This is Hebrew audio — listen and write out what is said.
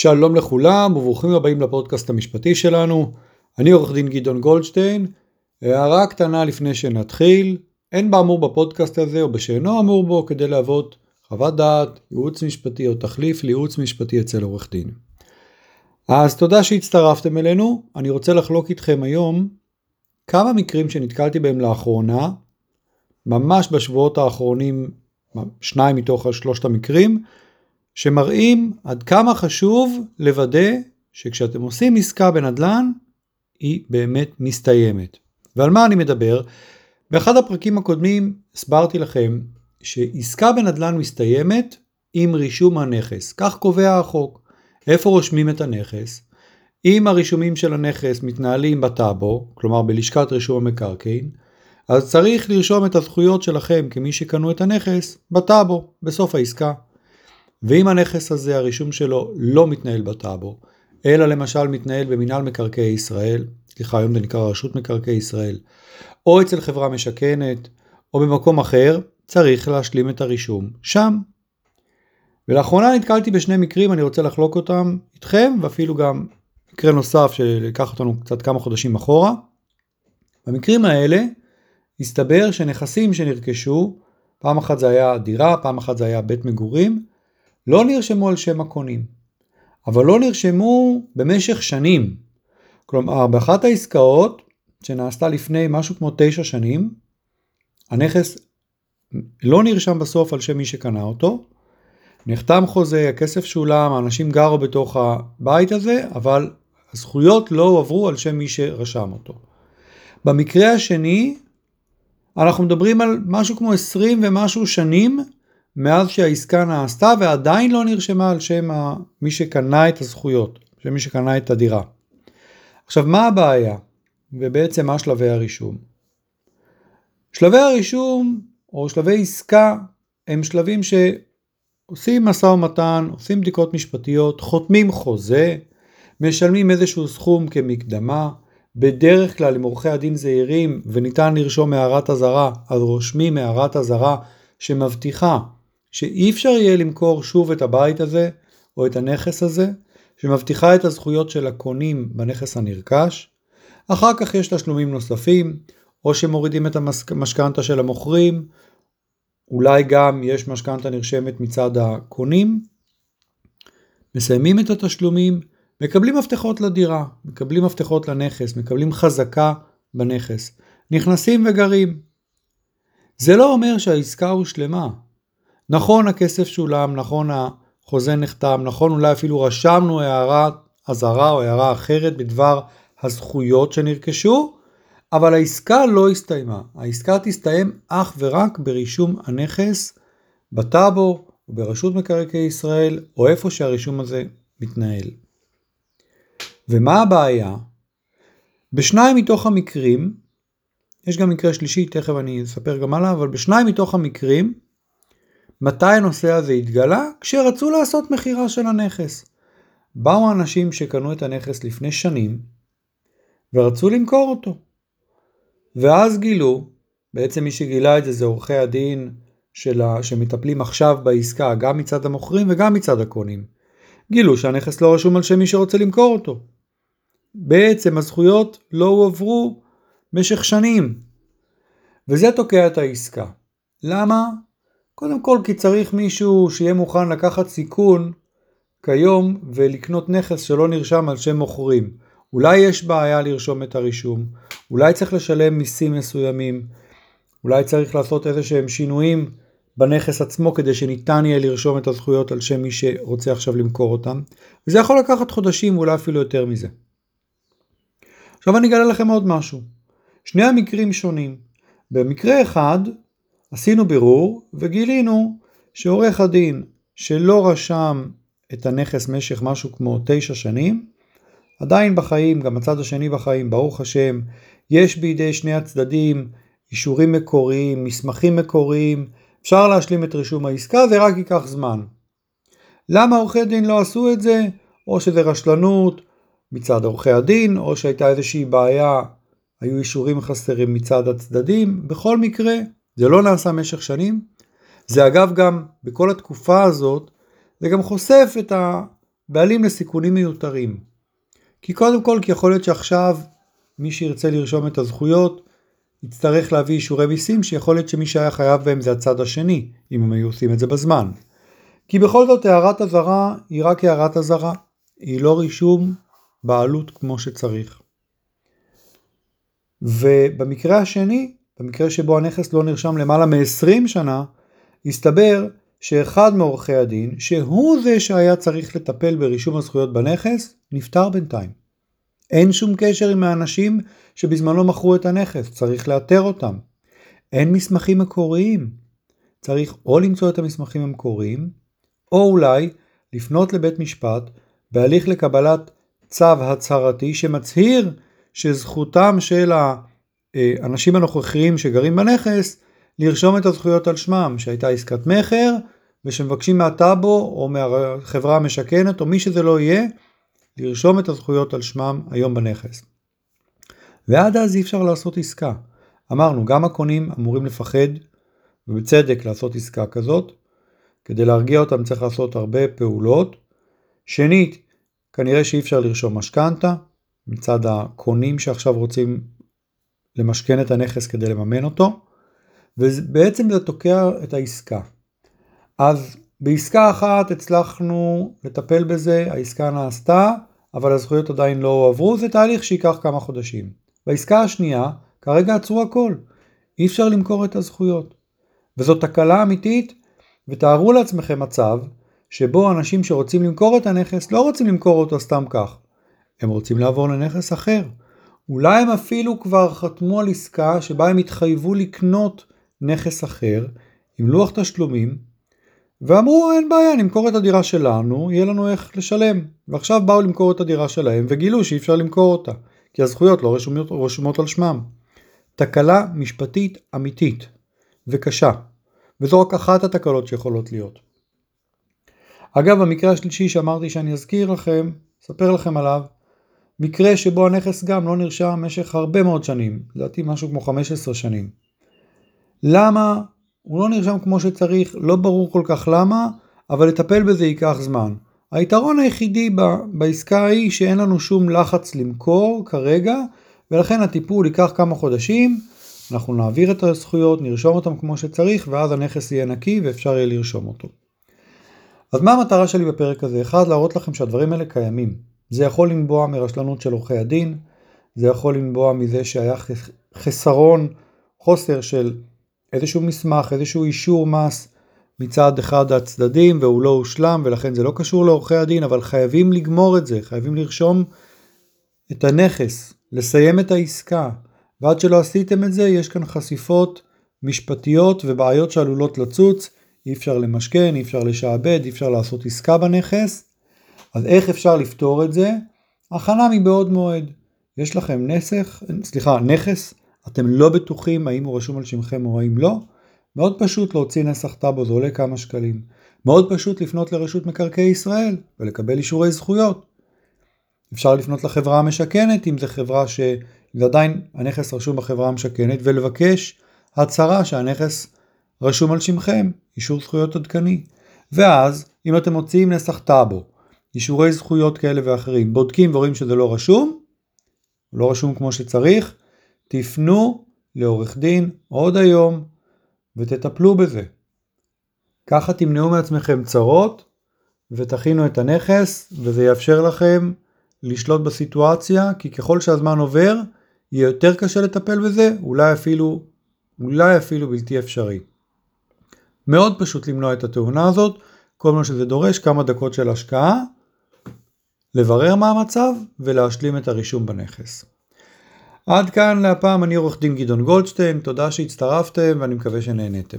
שלום לכולם וברוכים הבאים לפודקאסט המשפטי שלנו. אני עורך דין גדעון גולדשטיין. הערה קטנה לפני שנתחיל, אין באמור בפודקאסט הזה או בשאינו אמור בו כדי להוות חוות דעת, ייעוץ משפטי או תחליף לייעוץ משפטי אצל עורך דין. אז תודה שהצטרפתם אלינו, אני רוצה לחלוק איתכם היום כמה מקרים שנתקלתי בהם לאחרונה, ממש בשבועות האחרונים, שניים מתוך שלושת המקרים, שמראים עד כמה חשוב לוודא שכשאתם עושים עסקה בנדל"ן, היא באמת מסתיימת. ועל מה אני מדבר? באחד הפרקים הקודמים הסברתי לכם שעסקה בנדל"ן מסתיימת עם רישום הנכס. כך קובע החוק. איפה רושמים את הנכס? אם הרישומים של הנכס מתנהלים בטאבו, כלומר בלשכת רישום המקרקעין, אז צריך לרשום את הזכויות שלכם כמי שקנו את הנכס בטאבו, בסוף העסקה. ואם הנכס הזה, הרישום שלו לא מתנהל בטאבו, אלא למשל מתנהל במינהל מקרקעי ישראל, סליחה, היום זה נקרא רשות מקרקעי ישראל, או אצל חברה משכנת, או במקום אחר, צריך להשלים את הרישום שם. ולאחרונה נתקלתי בשני מקרים, אני רוצה לחלוק אותם איתכם, ואפילו גם מקרה נוסף שלקח אותנו קצת כמה חודשים אחורה. במקרים האלה הסתבר שנכסים שנרכשו, פעם אחת זה היה דירה, פעם אחת זה היה בית מגורים, לא נרשמו על שם הקונים, אבל לא נרשמו במשך שנים. כלומר, באחת העסקאות שנעשתה לפני משהו כמו תשע שנים, הנכס לא נרשם בסוף על שם מי שקנה אותו, נחתם חוזה, הכסף שולם, האנשים גרו בתוך הבית הזה, אבל הזכויות לא הועברו על שם מי שרשם אותו. במקרה השני, אנחנו מדברים על משהו כמו 20 ומשהו שנים מאז שהעסקה נעשתה ועדיין לא נרשמה על שם מי שקנה את הזכויות, שם מי שקנה את הדירה. עכשיו מה הבעיה ובעצם מה שלבי הרישום? שלבי הרישום או שלבי עסקה הם שלבים שעושים משא ומתן, עושים בדיקות משפטיות, חותמים חוזה, משלמים איזשהו סכום כמקדמה, בדרך כלל אם עורכי הדין זהירים וניתן לרשום הערת אזהרה, אז רושמים הערת אזהרה שמבטיחה שאי אפשר יהיה למכור שוב את הבית הזה או את הנכס הזה, שמבטיחה את הזכויות של הקונים בנכס הנרכש. אחר כך יש תשלומים נוספים, או שמורידים את המשכנתה של המוכרים, אולי גם יש משכנתה נרשמת מצד הקונים. מסיימים את התשלומים, מקבלים מפתחות לדירה, מקבלים מפתחות לנכס, מקבלים חזקה בנכס, נכנסים וגרים. זה לא אומר שהעסקה הושלמה, נכון הכסף שולם, נכון החוזה נחתם, נכון אולי אפילו רשמנו הערה אזהרה או הערה אחרת בדבר הזכויות שנרכשו, אבל העסקה לא הסתיימה. העסקה תסתיים אך ורק ברישום הנכס בטאבו ברשות מקרקעי ישראל או איפה שהרישום הזה מתנהל. ומה הבעיה? בשניים מתוך המקרים, יש גם מקרה שלישי, תכף אני אספר גם עליו, אבל בשניים מתוך המקרים מתי הנושא הזה התגלה? כשרצו לעשות מכירה של הנכס. באו אנשים שקנו את הנכס לפני שנים ורצו למכור אותו. ואז גילו, בעצם מי שגילה את זה זה עורכי הדין שלה, שמטפלים עכשיו בעסקה גם מצד המוכרים וגם מצד הקונים. גילו שהנכס לא רשום על שם מי שרוצה למכור אותו. בעצם הזכויות לא הועברו במשך שנים. וזה תוקע את העסקה. למה? קודם כל כי צריך מישהו שיהיה מוכן לקחת סיכון כיום ולקנות נכס שלא נרשם על שם מוכרים. אולי יש בעיה לרשום את הרישום, אולי צריך לשלם מיסים מסוימים, אולי צריך לעשות איזה שהם שינויים בנכס עצמו כדי שניתן יהיה לרשום את הזכויות על שם מי שרוצה עכשיו למכור אותם, וזה יכול לקחת חודשים, אולי אפילו יותר מזה. עכשיו אני אגלה לכם עוד משהו. שני המקרים שונים. במקרה אחד, עשינו בירור וגילינו שעורך הדין שלא רשם את הנכס משך משהו כמו תשע שנים, עדיין בחיים, גם הצד השני בחיים, ברוך השם, יש בידי שני הצדדים אישורים מקוריים, מסמכים מקוריים, אפשר להשלים את רישום העסקה, זה רק ייקח זמן. למה עורכי דין לא עשו את זה? או שזה רשלנות מצד עורכי הדין, או שהייתה איזושהי בעיה, היו אישורים חסרים מצד הצדדים, בכל מקרה, זה לא נעשה במשך שנים. זה אגב גם בכל התקופה הזאת, זה גם חושף את בעלים לסיכונים מיותרים. כי קודם כל, כי יכול להיות שעכשיו מי שירצה לרשום את הזכויות יצטרך להביא אישורי מיסים שיכול להיות שמי שהיה חייב בהם זה הצד השני, אם הם היו עושים את זה בזמן. כי בכל זאת הערת אזהרה היא רק הערת אזהרה, היא לא רישום בעלות כמו שצריך. ובמקרה השני, במקרה שבו הנכס לא נרשם למעלה מ-20 שנה, הסתבר שאחד מעורכי הדין, שהוא זה שהיה צריך לטפל ברישום הזכויות בנכס, נפטר בינתיים. אין שום קשר עם האנשים שבזמנו מכרו את הנכס, צריך לאתר אותם. אין מסמכים מקוריים. צריך או למצוא את המסמכים המקוריים, או אולי לפנות לבית משפט בהליך לקבלת צו הצהרתי שמצהיר שזכותם של האנשים הנוכחיים שגרים בנכס לרשום את הזכויות על שמם, שהייתה עסקת מכר ושמבקשים מהטאבו או מהחברה המשכנת או מי שזה לא יהיה לרשום את הזכויות על שמם היום בנכס. ועד אז אי אפשר לעשות עסקה. אמרנו, גם הקונים אמורים לפחד, ובצדק לעשות עסקה כזאת. כדי להרגיע אותם צריך לעשות הרבה פעולות. שנית, כנראה שאי אפשר לרשום משכנתה, מצד הקונים שעכשיו רוצים למשכן את הנכס כדי לממן אותו, ובעצם זה תוקע את העסקה. אז בעסקה אחת הצלחנו לטפל בזה, העסקה נעשתה, אבל הזכויות עדיין לא הועברו, זה תהליך שייקח כמה חודשים. בעסקה השנייה, כרגע עצרו הכל. אי אפשר למכור את הזכויות. וזו תקלה אמיתית, ותארו לעצמכם מצב שבו אנשים שרוצים למכור את הנכס לא רוצים למכור אותו סתם כך. הם רוצים לעבור לנכס אחר. אולי הם אפילו כבר חתמו על עסקה שבה הם התחייבו לקנות נכס אחר עם לוח תשלומים ואמרו אין בעיה נמכור את הדירה שלנו יהיה לנו איך לשלם ועכשיו באו למכור את הדירה שלהם וגילו שאי אפשר למכור אותה כי הזכויות לא רשומות, רשומות על שמם. תקלה משפטית אמיתית וקשה וזו רק אחת התקלות שיכולות להיות. אגב המקרה השלישי שאמרתי שאני אזכיר לכם, אספר לכם עליו, מקרה שבו הנכס גם לא נרשם במשך הרבה מאוד שנים, לדעתי משהו כמו 15 שנים. למה הוא לא נרשם כמו שצריך, לא ברור כל כך למה, אבל לטפל בזה ייקח זמן. היתרון היחידי בעסקה היא שאין לנו שום לחץ למכור כרגע, ולכן הטיפול ייקח כמה חודשים, אנחנו נעביר את הזכויות, נרשום אותם כמו שצריך, ואז הנכס יהיה נקי ואפשר יהיה לרשום אותו. אז מה המטרה שלי בפרק הזה? אחד, להראות לכם שהדברים האלה קיימים. זה יכול לנבוע מרשלנות של עורכי הדין, זה יכול לנבוע מזה שהיה חסרון, חוסר של איזשהו מסמך, איזשהו אישור מס מצד אחד הצדדים והוא לא הושלם ולכן זה לא קשור לעורכי הדין, אבל חייבים לגמור את זה, חייבים לרשום את הנכס, לסיים את העסקה, ועד שלא עשיתם את זה יש כאן חשיפות משפטיות ובעיות שעלולות לצוץ, אי אפשר למשכן, אי אפשר לשעבד, אי אפשר לעשות עסקה בנכס, אז איך אפשר לפתור את זה? הכנה מבעוד מועד. יש לכם נסך, סליחה, נכס, אתם לא בטוחים האם הוא רשום על שמכם או האם לא, מאוד פשוט להוציא נסח טאבו, זה עולה כמה שקלים. מאוד פשוט לפנות לרשות מקרקעי ישראל ולקבל אישורי זכויות. אפשר לפנות לחברה המשכנת אם זו חברה שעדיין הנכס רשום בחברה המשכנת ולבקש הצהרה שהנכס רשום על שמכם, אישור זכויות עדכני. ואז אם אתם מוציאים נסח טאבו, אישורי זכויות כאלה ואחרים, בודקים ורואים שזה לא רשום, לא רשום כמו שצריך, תפנו לעורך דין עוד היום ותטפלו בזה. ככה תמנעו מעצמכם צרות ותכינו את הנכס וזה יאפשר לכם לשלוט בסיטואציה כי ככל שהזמן עובר יהיה יותר קשה לטפל בזה, אולי אפילו, אולי אפילו בלתי אפשרי. מאוד פשוט למנוע את התאונה הזאת, כל מה שזה דורש כמה דקות של השקעה, לברר מה המצב ולהשלים את הרישום בנכס. עד כאן להפעם אני עורך דין גדעון גולדשטיין, תודה שהצטרפתם ואני מקווה שנהניתם.